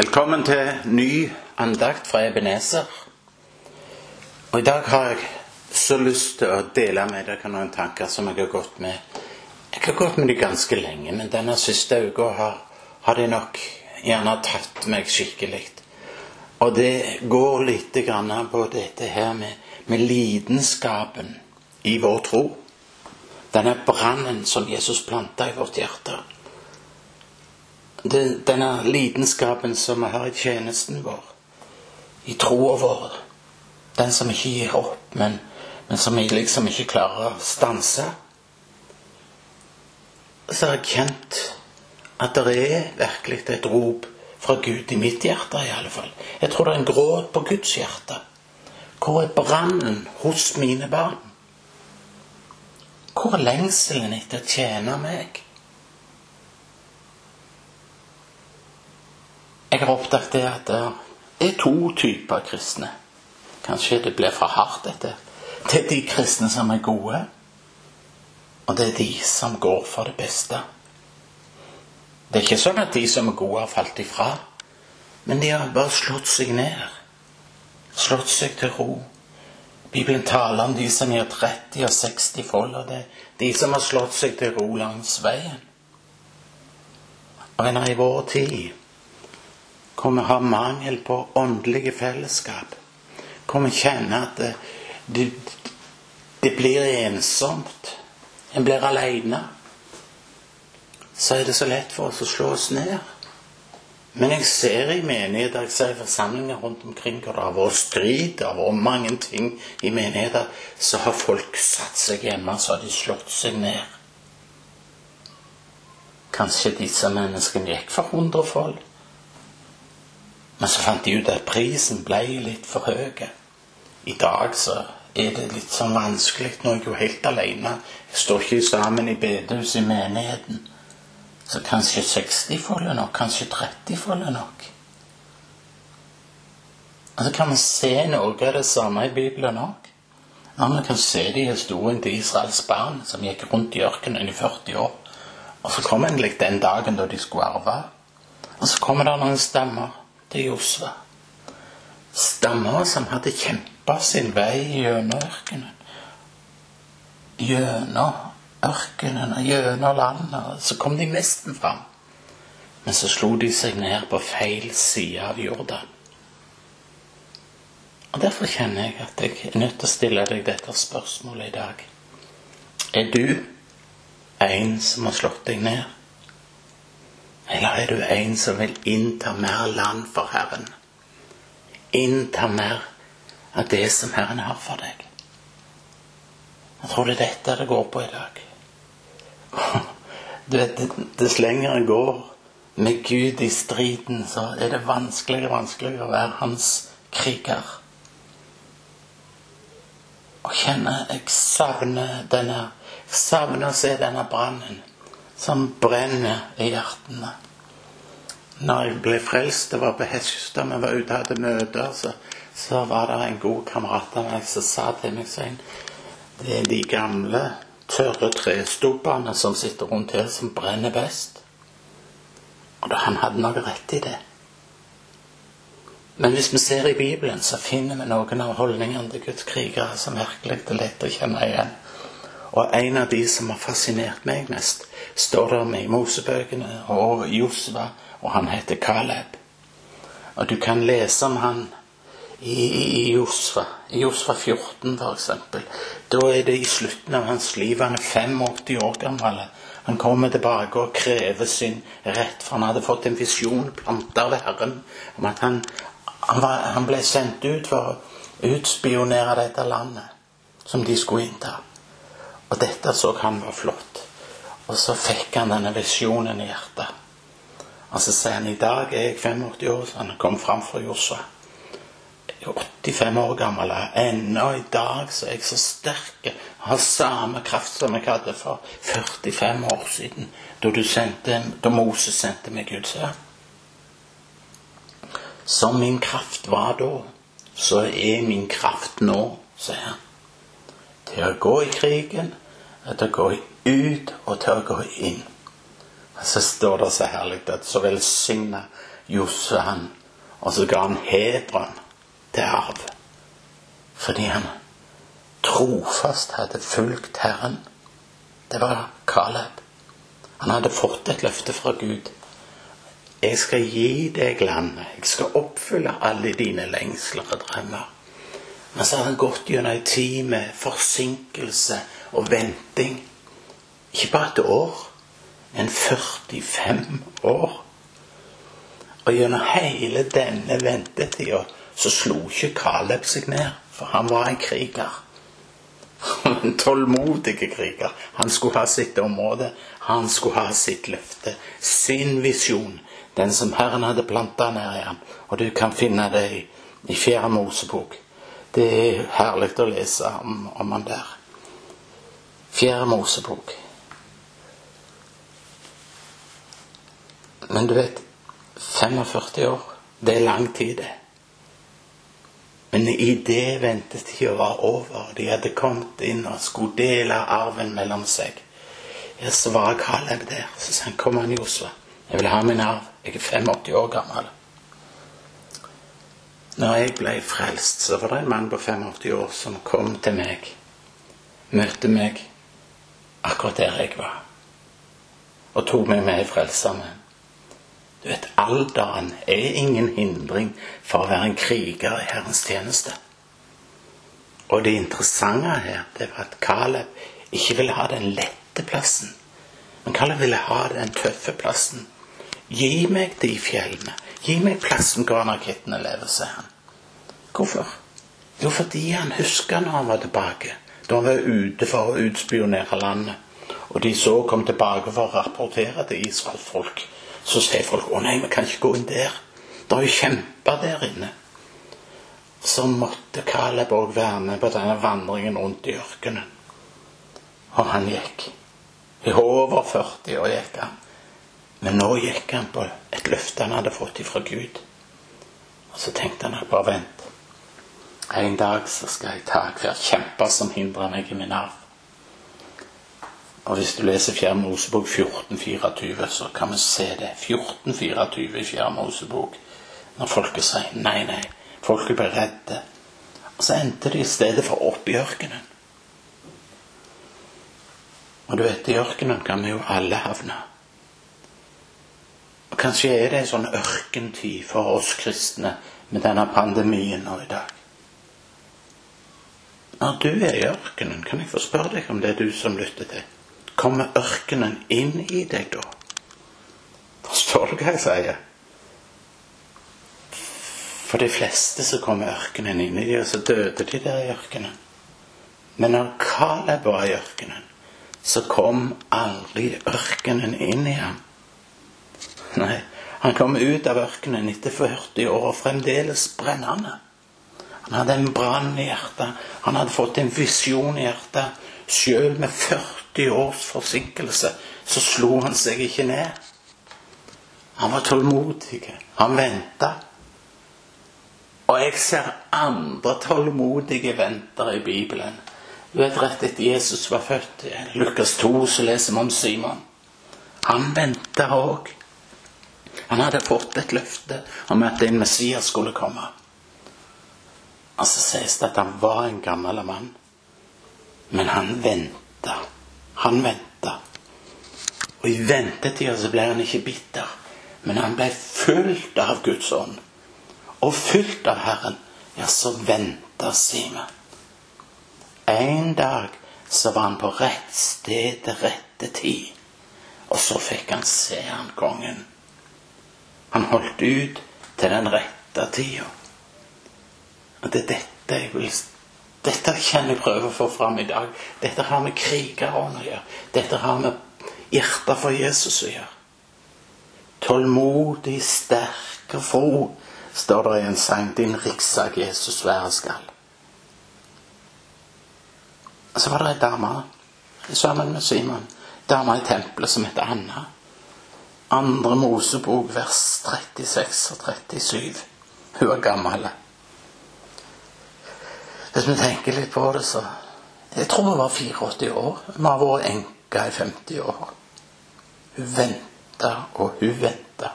Velkommen til ny andakt fra Ebenezer. Og I dag har jeg så lyst til å dele med dere noen tanker som jeg har gått med. Jeg har gått med de ganske lenge, men denne siste uka har, har de nok gjerne tatt meg skikkelig. Og det går litt på dette her med, med lidenskapen i vår tro. Denne brannen som Jesus planta i vårt hjerte. Det, denne lidenskapen som vi har i tjenesten vår, i troa vår. Den som ikke gir opp, men, men som liksom ikke klarer å stanse. Så har jeg kjent at det er virkelig et rop fra Gud i mitt hjerte, i alle fall. Jeg tror det er en gråt på Guds hjerte. Hvor er brannen hos mine barn? Hvor er lengselen etter å tjene meg? Jeg har oppdaget det at det er to typer kristne. Kanskje det blir for hardt, dette. Det er de kristne som er gode, og det er de som går for det beste. Det er ikke sånn at de som er gode, har falt ifra. Men de har bare slått seg ned. Slått seg til ro. Bibelen taler om de som gir 30 og 60 fold, og det er de som har slått seg til ro langs veien. Og venner, i vår tid hvor vi har mangel på åndelige fellesskap. Hvor vi kjenner at det, det, det blir ensomt. En blir aleine. Så er det så lett for oss å slå oss ned. Men jeg ser i menigheter, jeg ser i forsamlinger rundt omkring hvor det har vært strid, det har vært mange ting i menigheter, så har folk satt seg hjemme, så har de slått seg ned. Kanskje disse menneskene gikk for hundrefold. Men så fant de ut at prisen ble litt for høy. I dag så er det litt sånn vanskelig. Nå er jeg jo helt alene. Jeg står ikke sammen i bedehuset i menigheten. Så kanskje 60-fold er nok. Kanskje 30-fold er nok. Og så kan vi se noe av det samme i Bibelen òg. Ja, vi kan se det i historien til Israels barn som gikk rundt i ørkenen i 40 år. Og så kom endelig den dagen da de skulle arve. Og så kommer det noen stemmer til Josva. Stammer som hadde kjempa sin vei gjennom ørkenen. Gjennom ørkenen og gjennom landet. Så kom de nesten fram. Men så slo de seg ned på feil side av jorda. Og Derfor kjenner jeg at jeg er nødt til å stille deg dette spørsmålet i dag. Er du en som har slått deg ned? Eller er du en som vil innta mer land for Herren? Innta mer av det som Herren har for deg? Jeg tror det er dette det går på i dag. Du vet, Dess lenger en går med Gud i striden, så er det vanskeligere og vanskeligere å være hans kriger. Og kjenne jeg savner denne savner å se denne brannen som brenner i hjertene. Når jeg ble frelst, det var på Hestkysten, vi var ute og hadde møter, så, så, var det en god kamerat av meg som sa til meg sånn Det er de gamle, tørre trestubbene som sitter rundt her, som brenner best. Og da, han hadde noe rett i det. Men hvis vi ser i Bibelen, så finner vi noen av holdningene til Guds krigere som virkelig er lett å kjenne igjen. Og en av de som har fascinert meg mest, står der med i Mosebøkene og Josva, og han heter Caleb. Og du kan lese om han i, i, i Josva 14 f.eks. Da er det i slutten av hans liv. Han er 85 år gammel. Han kommer tilbake og krever sin rett, for han hadde fått en visjon planta av Herren om at han, han, var, han ble sendt ut for å utspionere dette landet som de skulle innta. Og dette så han var flott. Og så fikk han denne visjonen i hjertet. Og så sier han i dag er jeg 85 år, så han kom fram fra Josua. Jeg er 85 år gammel. Ennå i dag så er jeg så sterk. Har samme kraft som jeg hadde for 45 år siden, da, sendte, da Moses sendte meg ut. Så. Som min kraft var da, så er min kraft nå, sier han. Til å gå i krigen til å gå ut og til å gå inn. Og så står det så herlig at så velsigna Josse han, og så ga han Hebron til arv. Fordi han trofast hadde fulgt Herren. Det var Caleb. Han hadde fått et løfte fra Gud. Jeg skal gi deg landet. Jeg skal oppfylle alle dine lengsler og drømmer. Men så har han gått gjennom ei tid med forsinkelse og venting. Ikke bare et år, men 45 år. Og gjennom hele denne ventetida så slo ikke Caleb seg ned, for han var en kriger. En tålmodig kriger. Han skulle ha sitt område. Han skulle ha sitt løfte. Sin visjon. Den som Herren hadde planta ned i ham. Og du kan finne det i, i Fjerde Mosebok. Det er herlig å lese om, om han der. Fjerde Mosebok. Men du vet 45 år, det er lang tid, det. Men idet ventetida var over, de hadde kommet inn og skulle dele arven mellom seg, ja, så var Caleb der. Så sa han, 'Kom an, Josua. Jeg vil ha min arv. Jeg er 85 år gammel.' Når jeg ble frelst, så var det en mann på 85 år som kom til meg, møtte meg akkurat der jeg var, og tok meg med i Frelseren. Du vet, alderen er ingen hindring for å være en kriger i Herrens tjeneste. Og det interessante her, det var at Caleb ikke ville ha den lette plassen. Men Caleb ville ha den tøffe plassen. Gi meg de fjellene. Gi meg plassen hvor anarkittene lever, sier han. Hvorfor? Jo, fordi han husker når han var tilbake. Da var ute for å utspionere landet. Og de så kom tilbake for å rapportere til Israels folk. Så sier folk å nei, vi kan ikke gå inn der. Det er jo kjemper der inne. Så måtte Caleb òg være med på denne vandringen rundt i ørkenen. Og han gikk. I over 40 år gikk han. Men nå gikk han på et løfte han hadde fått ifra Gud. Og så tenkte han at bare vent. En dag så skal jeg ta hver kjemper som hindrer meg i min arv. Og hvis du leser 4. Mosebok 1424, så kan vi se det. 1424 i 4. Mosebok. Når folket sier nei, nei. Folket ble redde. Og så endte de i stedet for opp i ørkenen. Og du vet, i ørkenen kan vi jo alle havne. Og Kanskje er det en sånn ørkentid for oss kristne med denne pandemien nå i dag. Når du er i ørkenen, kan jeg få spørre deg om det er du som lytter til. Kommer ørkenen inn i deg da? Forstår du hva jeg sier? For de fleste så kommer ørkenen inn i dem, og så døde de der i ørkenen. Men når Caleb var i ørkenen, så kom aldri ørkenen inn i ham. Nei, han kom ut av ørkenen etter 40 år og fremdeles brennende. Han hadde en brann i hjertet. Han hadde fått en visjon i hjertet. Sjøl med 40 års forsinkelse så slo han seg ikke ned. Han var tålmodig. Han venta. Og jeg ser andre tålmodige ventere i Bibelen. Du vet rett etter Jesus var født, i Lukas 2, så leser vi om Simon. Han venta òg. Han hadde fått et løfte om at en Messias skulle komme. Og så sies det at han var en gammel mann. Men han venta. Han venta. Og i ventetida så ble han ikke bitter, men han ble fulgt av Guds ånd. Og fulgt av Herren. Ja, så venta Simen. En dag så var han på rett sted til rette tid. Og så fikk han se han kongen. Han holdt ut til den rette tida. Og det er dette jeg vil Dette kjenner jeg prøve å få fram i dag. Dette har med krigerånd å gjøre. Dette har med hjertet for Jesus å gjøre. Tålmodig, sterk og fro, står det i en sang. Din rikssak Jesus være skal. Så var det ei dame sammen med Simon. Dame i tempelet som heter Anna. Andre Mosebok, vers 36 og 37. Hun er gammel. Hvis vi tenker litt på det, så Jeg tror hun var 84 år. Hun har vært enka i 50 år. Hun venta og hun venta.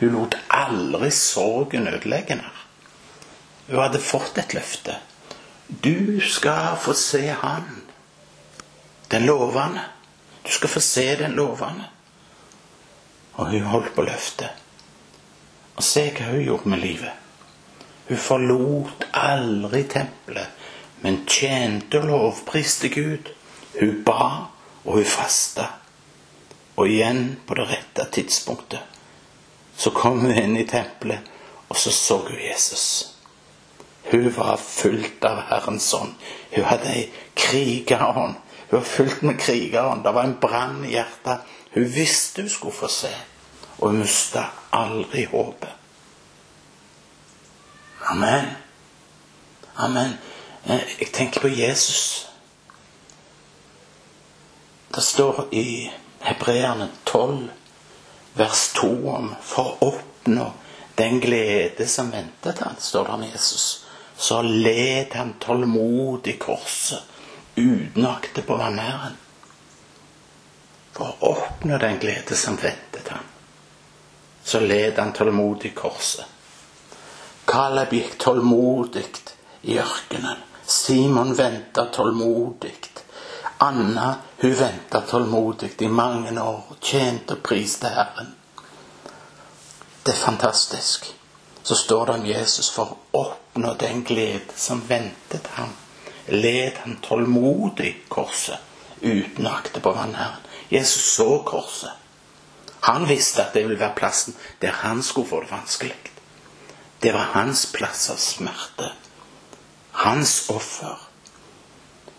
Hun lot aldri sorgen ødelegge henne. Hun hadde fått et løfte. Du skal få se Han. Den lovende. Du skal få se den lovende. Og hun holdt på løftet. Og se hva hun gjorde med livet. Hun forlot aldri tempelet, men tjente og lovpriste Gud. Hun ba, og hun fasta. Og igjen, på det rette tidspunktet, så kom hun inn i tempelet, og så så hun Jesus. Hun var fullt av Herrens ånd. Hun hadde ei krigerånd. Hun var fullt med krigerånd. Det var en brann i hjertet. Hun visste hun skulle få se, og hun mista aldri håpet. Amen. Amen. Eh, jeg tenker på Jesus. Det står i Hebreerne 12, vers 2 om for å oppnå den glede som ventet han, står det om Jesus. Så led han tålmodig korset utenakte på vanæren. For å oppnå den glede som ventet han, så led han tålmodig korset. Caleb gikk tålmodig i ørkenen. Simon venta tålmodig. Anna hun venta tålmodig i mange år og tjente og priste Herren. Det er fantastisk. Så står det om Jesus for å oppnå den glede som ventet ham. Led han tålmodig korset uten å akte på vannherren. Jesus så korset. Han visste at det ville være plassen der han skulle få det vanskelig. Det var hans plass av smerte. Hans offer.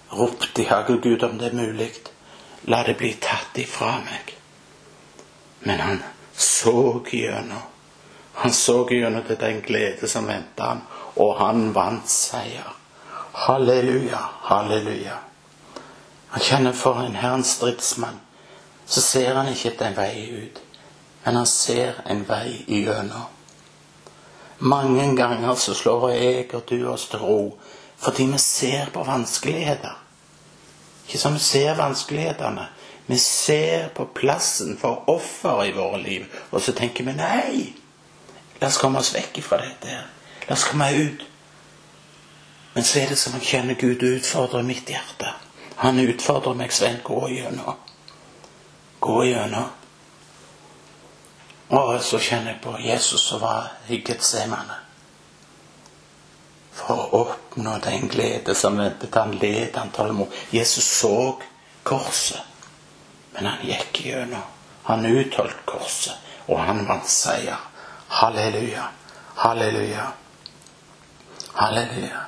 Ropte jaggu Gud om det er mulig. La det bli tatt ifra meg. Men han så gjennom. Han så gjennom til den glede som ventet ham, og han vant seier. Halleluja, halleluja. Han kjenner for en Herrens stridsmann. Så ser han ikke etter en vei ut, men han ser en vei igjennom. Mange ganger så slår jeg og du oss til ro fordi vi ser på vanskeligheter. Ikke sånn vi ser vanskelighetene. Vi ser på plassen for offer i våre liv, og så tenker vi nei. La oss komme oss vekk fra dette. her. La oss komme ut. Men så er det som om jeg kjenner Gud utfordrer mitt hjerte. Han utfordrer meg, Svein, gå gjennom. Gå gjennom. Og så kjenner jeg på Jesus som var i Getsemane for å oppnå den glede som ventet han, led han tålmodig. Jesus så korset, men han gikk gjennom. Han utholdt korset, og han vant seier. Halleluja, halleluja, halleluja.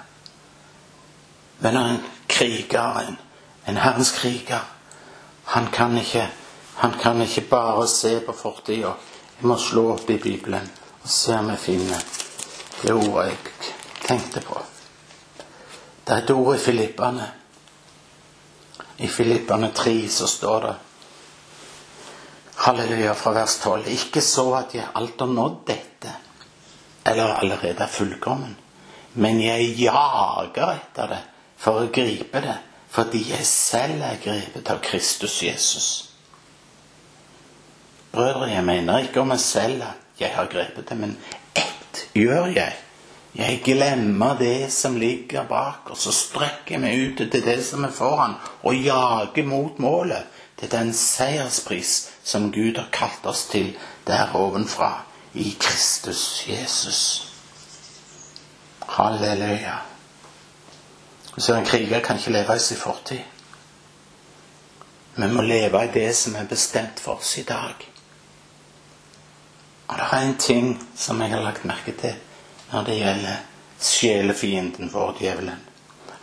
Men en kriger, en, en Herrens kriger, han kan ikke, han kan ikke bare se på fortida. Jeg må slå opp i Bibelen og se om jeg finner det ordet jeg tenkte på. Det er et ord i Filippane. I Filippane 3 så står det Halleluja fra vers 12. Ikke så at jeg alt har nådd dette, eller allerede er fullkommen, men jeg jager etter det for å gripe det, fordi jeg selv er grepet av Kristus Jesus. Brødre, jeg mener ikke om meg selv at jeg har grepet det, men ett gjør jeg jeg glemmer det som ligger bak, og så strekker jeg meg ut til det som er foran, og jager mot målet, til den seierspris som Gud har kalt oss til der ovenfra, i Kristus Jesus. Halleluja. Så en kriger kan ikke leve i sin fortid. Vi må leve i det som er bestemt for oss i dag. Og det er en ting som jeg har lagt merke til når det gjelder sjelefienden vår, djevelen.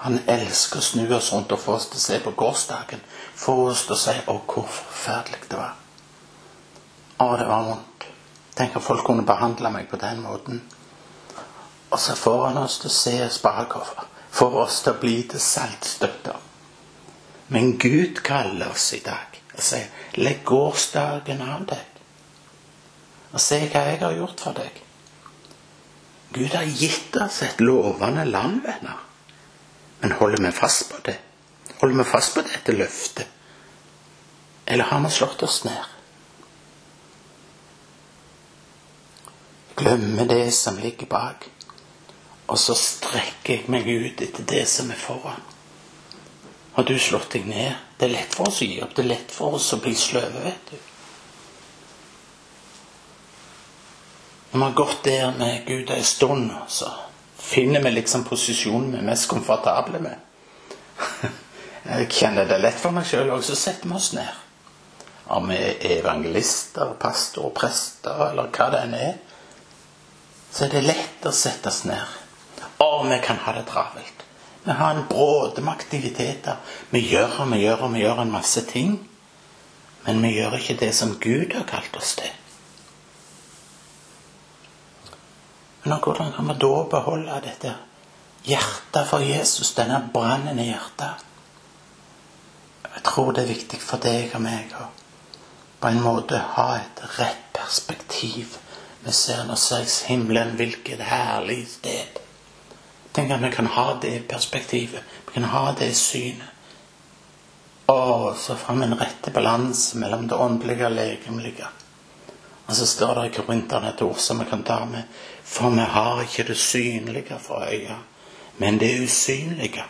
Han elsker å snu oss rundt og få oss til å se på gårsdagen. Få oss til å si 'Å, hvor forferdelig det var'. Å, det var vondt. Tenk at folk kunne behandle meg på den måten. Og så får han oss til å se oss bakover. Får oss til å bli til saltstøtter. Men Gud kaller oss i dag og sier 'Legg gårsdagen av deg'. Og se hva jeg har gjort for deg. Gud har gitt oss et lovende land, venner. Men holder vi fast på det? Holder vi fast på dette løftet? Eller har vi slått oss ned? Glemmer det som ligger bak. Og så strekker jeg meg ut etter det som er foran. Har du slått deg ned? Det er lett for oss å gi opp. Det er lett for oss å bli sløve, vet du. Når vi har gått der med Gud en stund, så finner vi liksom posisjonen vi er mest komfortable med. Jeg kjenner det lett for meg sjøl òg, så setter vi oss ned. Om vi er evangelister, pastor, prester eller hva det enn er, så er det lett å sette oss ned. Å, vi kan ha det travelt. Vi har en bråde med aktiviteter. Vi gjør og vi gjør og vi gjør en masse ting. Men vi gjør ikke det som Gud har kalt oss til. Men hvordan kan vi da beholde dette hjertet for Jesus, denne brannen i hjertet? Jeg tror det er viktig for deg og meg å på en måte ha et rett perspektiv. Vi ser nå straks himmelen, hvilket herlig sted. Tenk at vi kan ha det perspektivet. Vi kan ha det synet. Og så vi en rette balanse mellom det åndelige og legemlige. Og så står det i Korinterne et ord som vi kan ta med. For vi har ikke det synlige for øya, men det usynlige.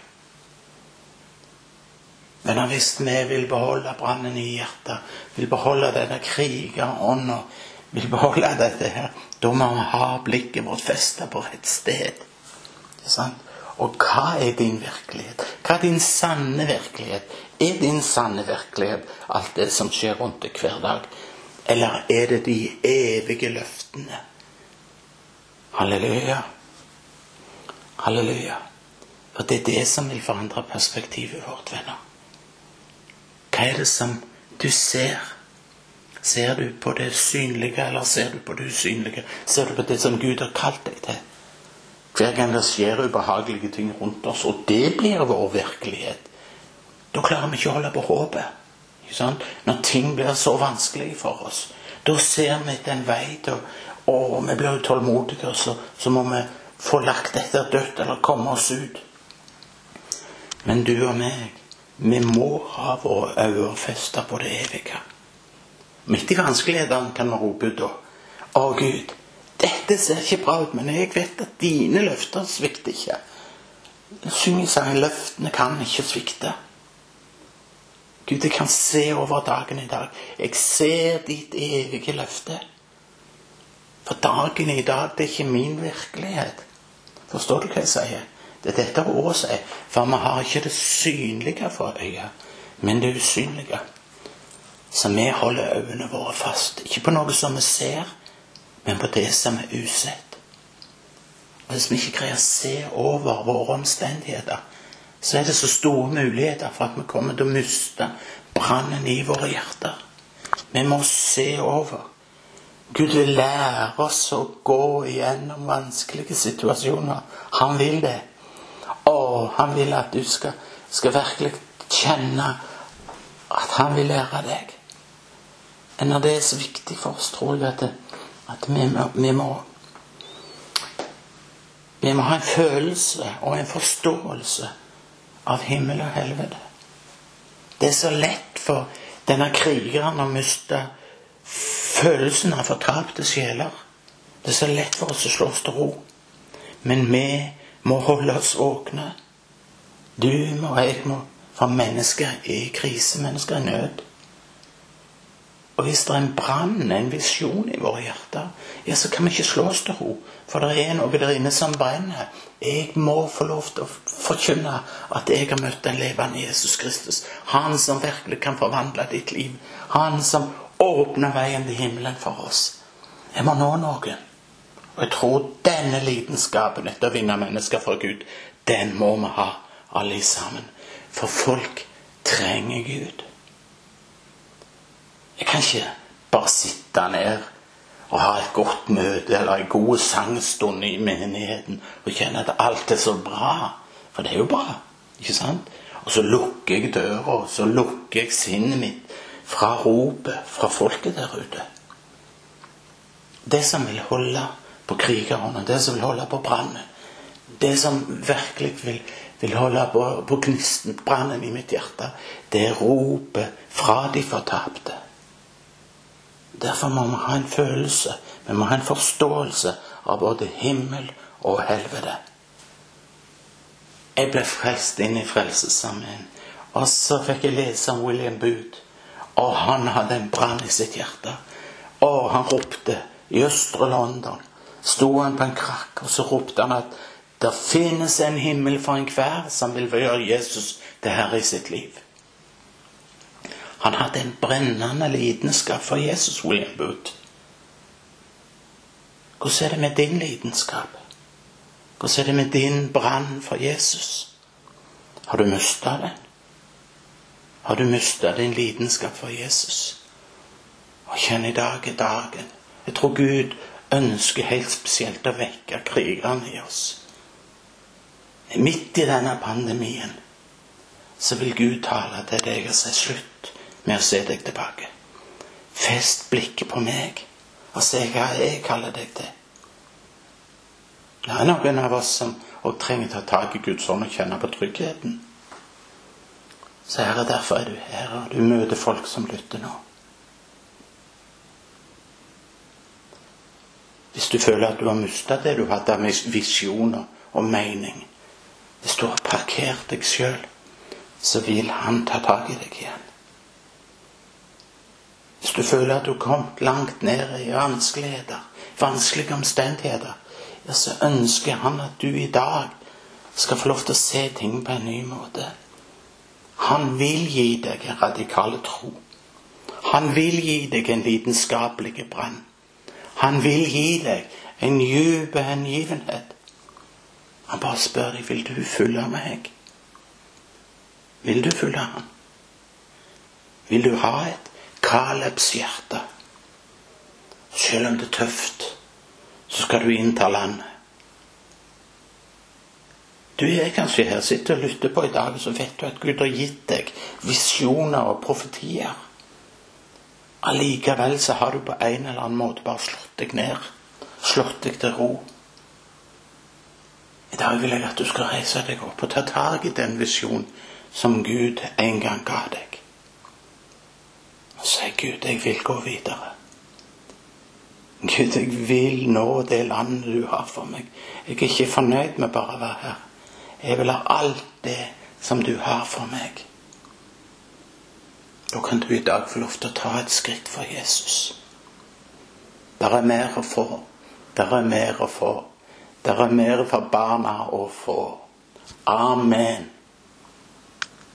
Men hvis vi vil beholde brannen i hjertet, vil beholde denne krigerånda, vil beholde dette her, da må vi ha blikket vårt festet på rett sted. Og hva er din virkelighet? Hva er din sanne virkelighet? Er din sanne virkelighet alt det som skjer rundt deg hver dag? Eller er det de evige løftene? Halleluja. Halleluja. For det er det som vil forandre perspektivet vårt, venner. Hva er det som du ser? Ser du på det synlige, eller ser du på det usynlige? Ser du på det som Gud har kalt deg til? Hver gang det skjer ubehagelige ting rundt oss, og det blir vår virkelighet, da klarer vi ikke å holde på håpet. Når ting blir så vanskelig for oss, da ser vi etter en vei til og vi blir utålmodige, og så, så må vi få lagt dette dødt eller komme oss ut. Men du og meg, vi må ha våre øyne festa på det evige. Midt i vanskelighetene kan vi rope ut da Å, Gud, dette ser ikke bra ut, men jeg vet at dine løfter svikter ikke. Syng i sangen 'Løftene kan ikke svikte'. Gud, jeg kan se over dagen i dag. Jeg ser ditt evige løfte. For dagen i dag, det er ikke min virkelighet. Forstår du hva jeg sier? Det er dette ordet sier. For vi har ikke det synlige for øyet, men det usynlige. Så vi holder øynene våre fast. Ikke på noe som vi ser, men på det som er usett. Hvis vi ikke greier å se over våre omstendigheter, så er det så store muligheter for at vi kommer til å miste brannen i våre hjerter. Vi må se over. Gud vil lære oss å gå igjennom vanskelige situasjoner. Han vil det. Og han vil at du skal, skal virkelig kjenne at han vil lære deg. Når det er så viktig for oss, tror jeg at, at vi, vi, må Vi må ha en følelse og en forståelse av himmel og helvete. Det er så lett for denne krigeren å miste følelsen av fortapte sjeler. Det er så lett for oss å slå oss til ro. Men vi må holde oss våkne. Du må, jeg må. For mennesker er i krise, mennesker er i nød. Og hvis det er en brann, en visjon i våre hjerter, ja, så kan vi ikke slå oss til ro. For det er noe der inne som brenner. Jeg må få lov til å forkynne at jeg har møtt den levende Jesus Kristus. Han som virkelig kan forvandle ditt liv. Han som åpner veien til himmelen for oss. Jeg må nå noen. Og jeg tror denne lidenskapen etter å vinne mennesker for Gud, den må vi ha alle sammen. For folk trenger Gud. Jeg kan ikke bare sitte ned og ha et godt møte eller en god sangstund i menigheten og kjenne at alt er så bra. For det er jo bra, ikke sant? Og så lukker jeg døra, og så lukker jeg sinnet mitt fra ropet fra folket der ute. Det som vil holde på krigerne, det som vil holde på brannen, det som virkelig vil, vil holde på, på gnisten, brannen i mitt hjerte, det er ropet fra de fortapte. Derfor må vi ha en følelse, vi må ha en forståelse av både himmel og helvete. Jeg ble frelst inn i Frelsesarmeen, og så fikk jeg lese om William Booth. Og han hadde en brann i sitt hjerte. Og han ropte i østre London. Sto han på en krakk, og så ropte han at det finnes en himmel for enhver som vil gjøre Jesus til herre i sitt liv. Han hadde en brennende lidenskap for Jesus, William Booth. Hvordan er det med din lidenskap? Hvordan er det med din brann for Jesus? Har du mista den? Har du mista din lidenskap for Jesus? Og kjenn i dag er dagen. Jeg tror Gud ønsker helt spesielt å vekke krigerne i oss. Midt i denne pandemien så vil Gud tale til deg og si slutt med å se deg tilbake. Fest blikket på meg og se hva jeg kaller deg til. Det er noen av oss som trenger ta tak i Guds ånd og kjenne på tryggheten. Så Herre, derfor er du her, og du møter folk som lytter nå. Hvis du føler at du har mista det du hadde av visjoner og mening, hvis du har parkert deg sjøl, så vil Han ta tak i deg igjen. Hvis du føler at du har kommet langt ned i vanskeligheter, vanskelige omstendigheter, ja, så ønsker han at du i dag skal få lov til å se ting på en ny måte. Han vil gi deg en radikal tro. Han vil gi deg en lidenskapelig brann. Han vil gi deg en dyp hengivenhet. Han bare spør deg vil du følge meg. Vil du følge ham? Vil du ha et Kalebs hjerte. Selv om det er tøft, så skal du innta landet. Du er kanskje her, sitter og lytter på i dag, så vet du at Gud har gitt deg visjoner og profetier. Allikevel så har du på en eller annen måte bare slått deg ned. Slått deg til ro. I dag vil jeg at du skal reise deg opp og ta tak i den visjonen som Gud en gang ga deg. Og sier, Gud, jeg vil gå videre. Gud, jeg vil nå det landet du har for meg. Jeg er ikke fornøyd med bare å være her. Jeg vil ha alt det som du har for meg. Da kan du i dag få lov til å ta et skritt for Jesus. Der er mer å få. Der er mer å få. Der er mer for barna å få. Amen.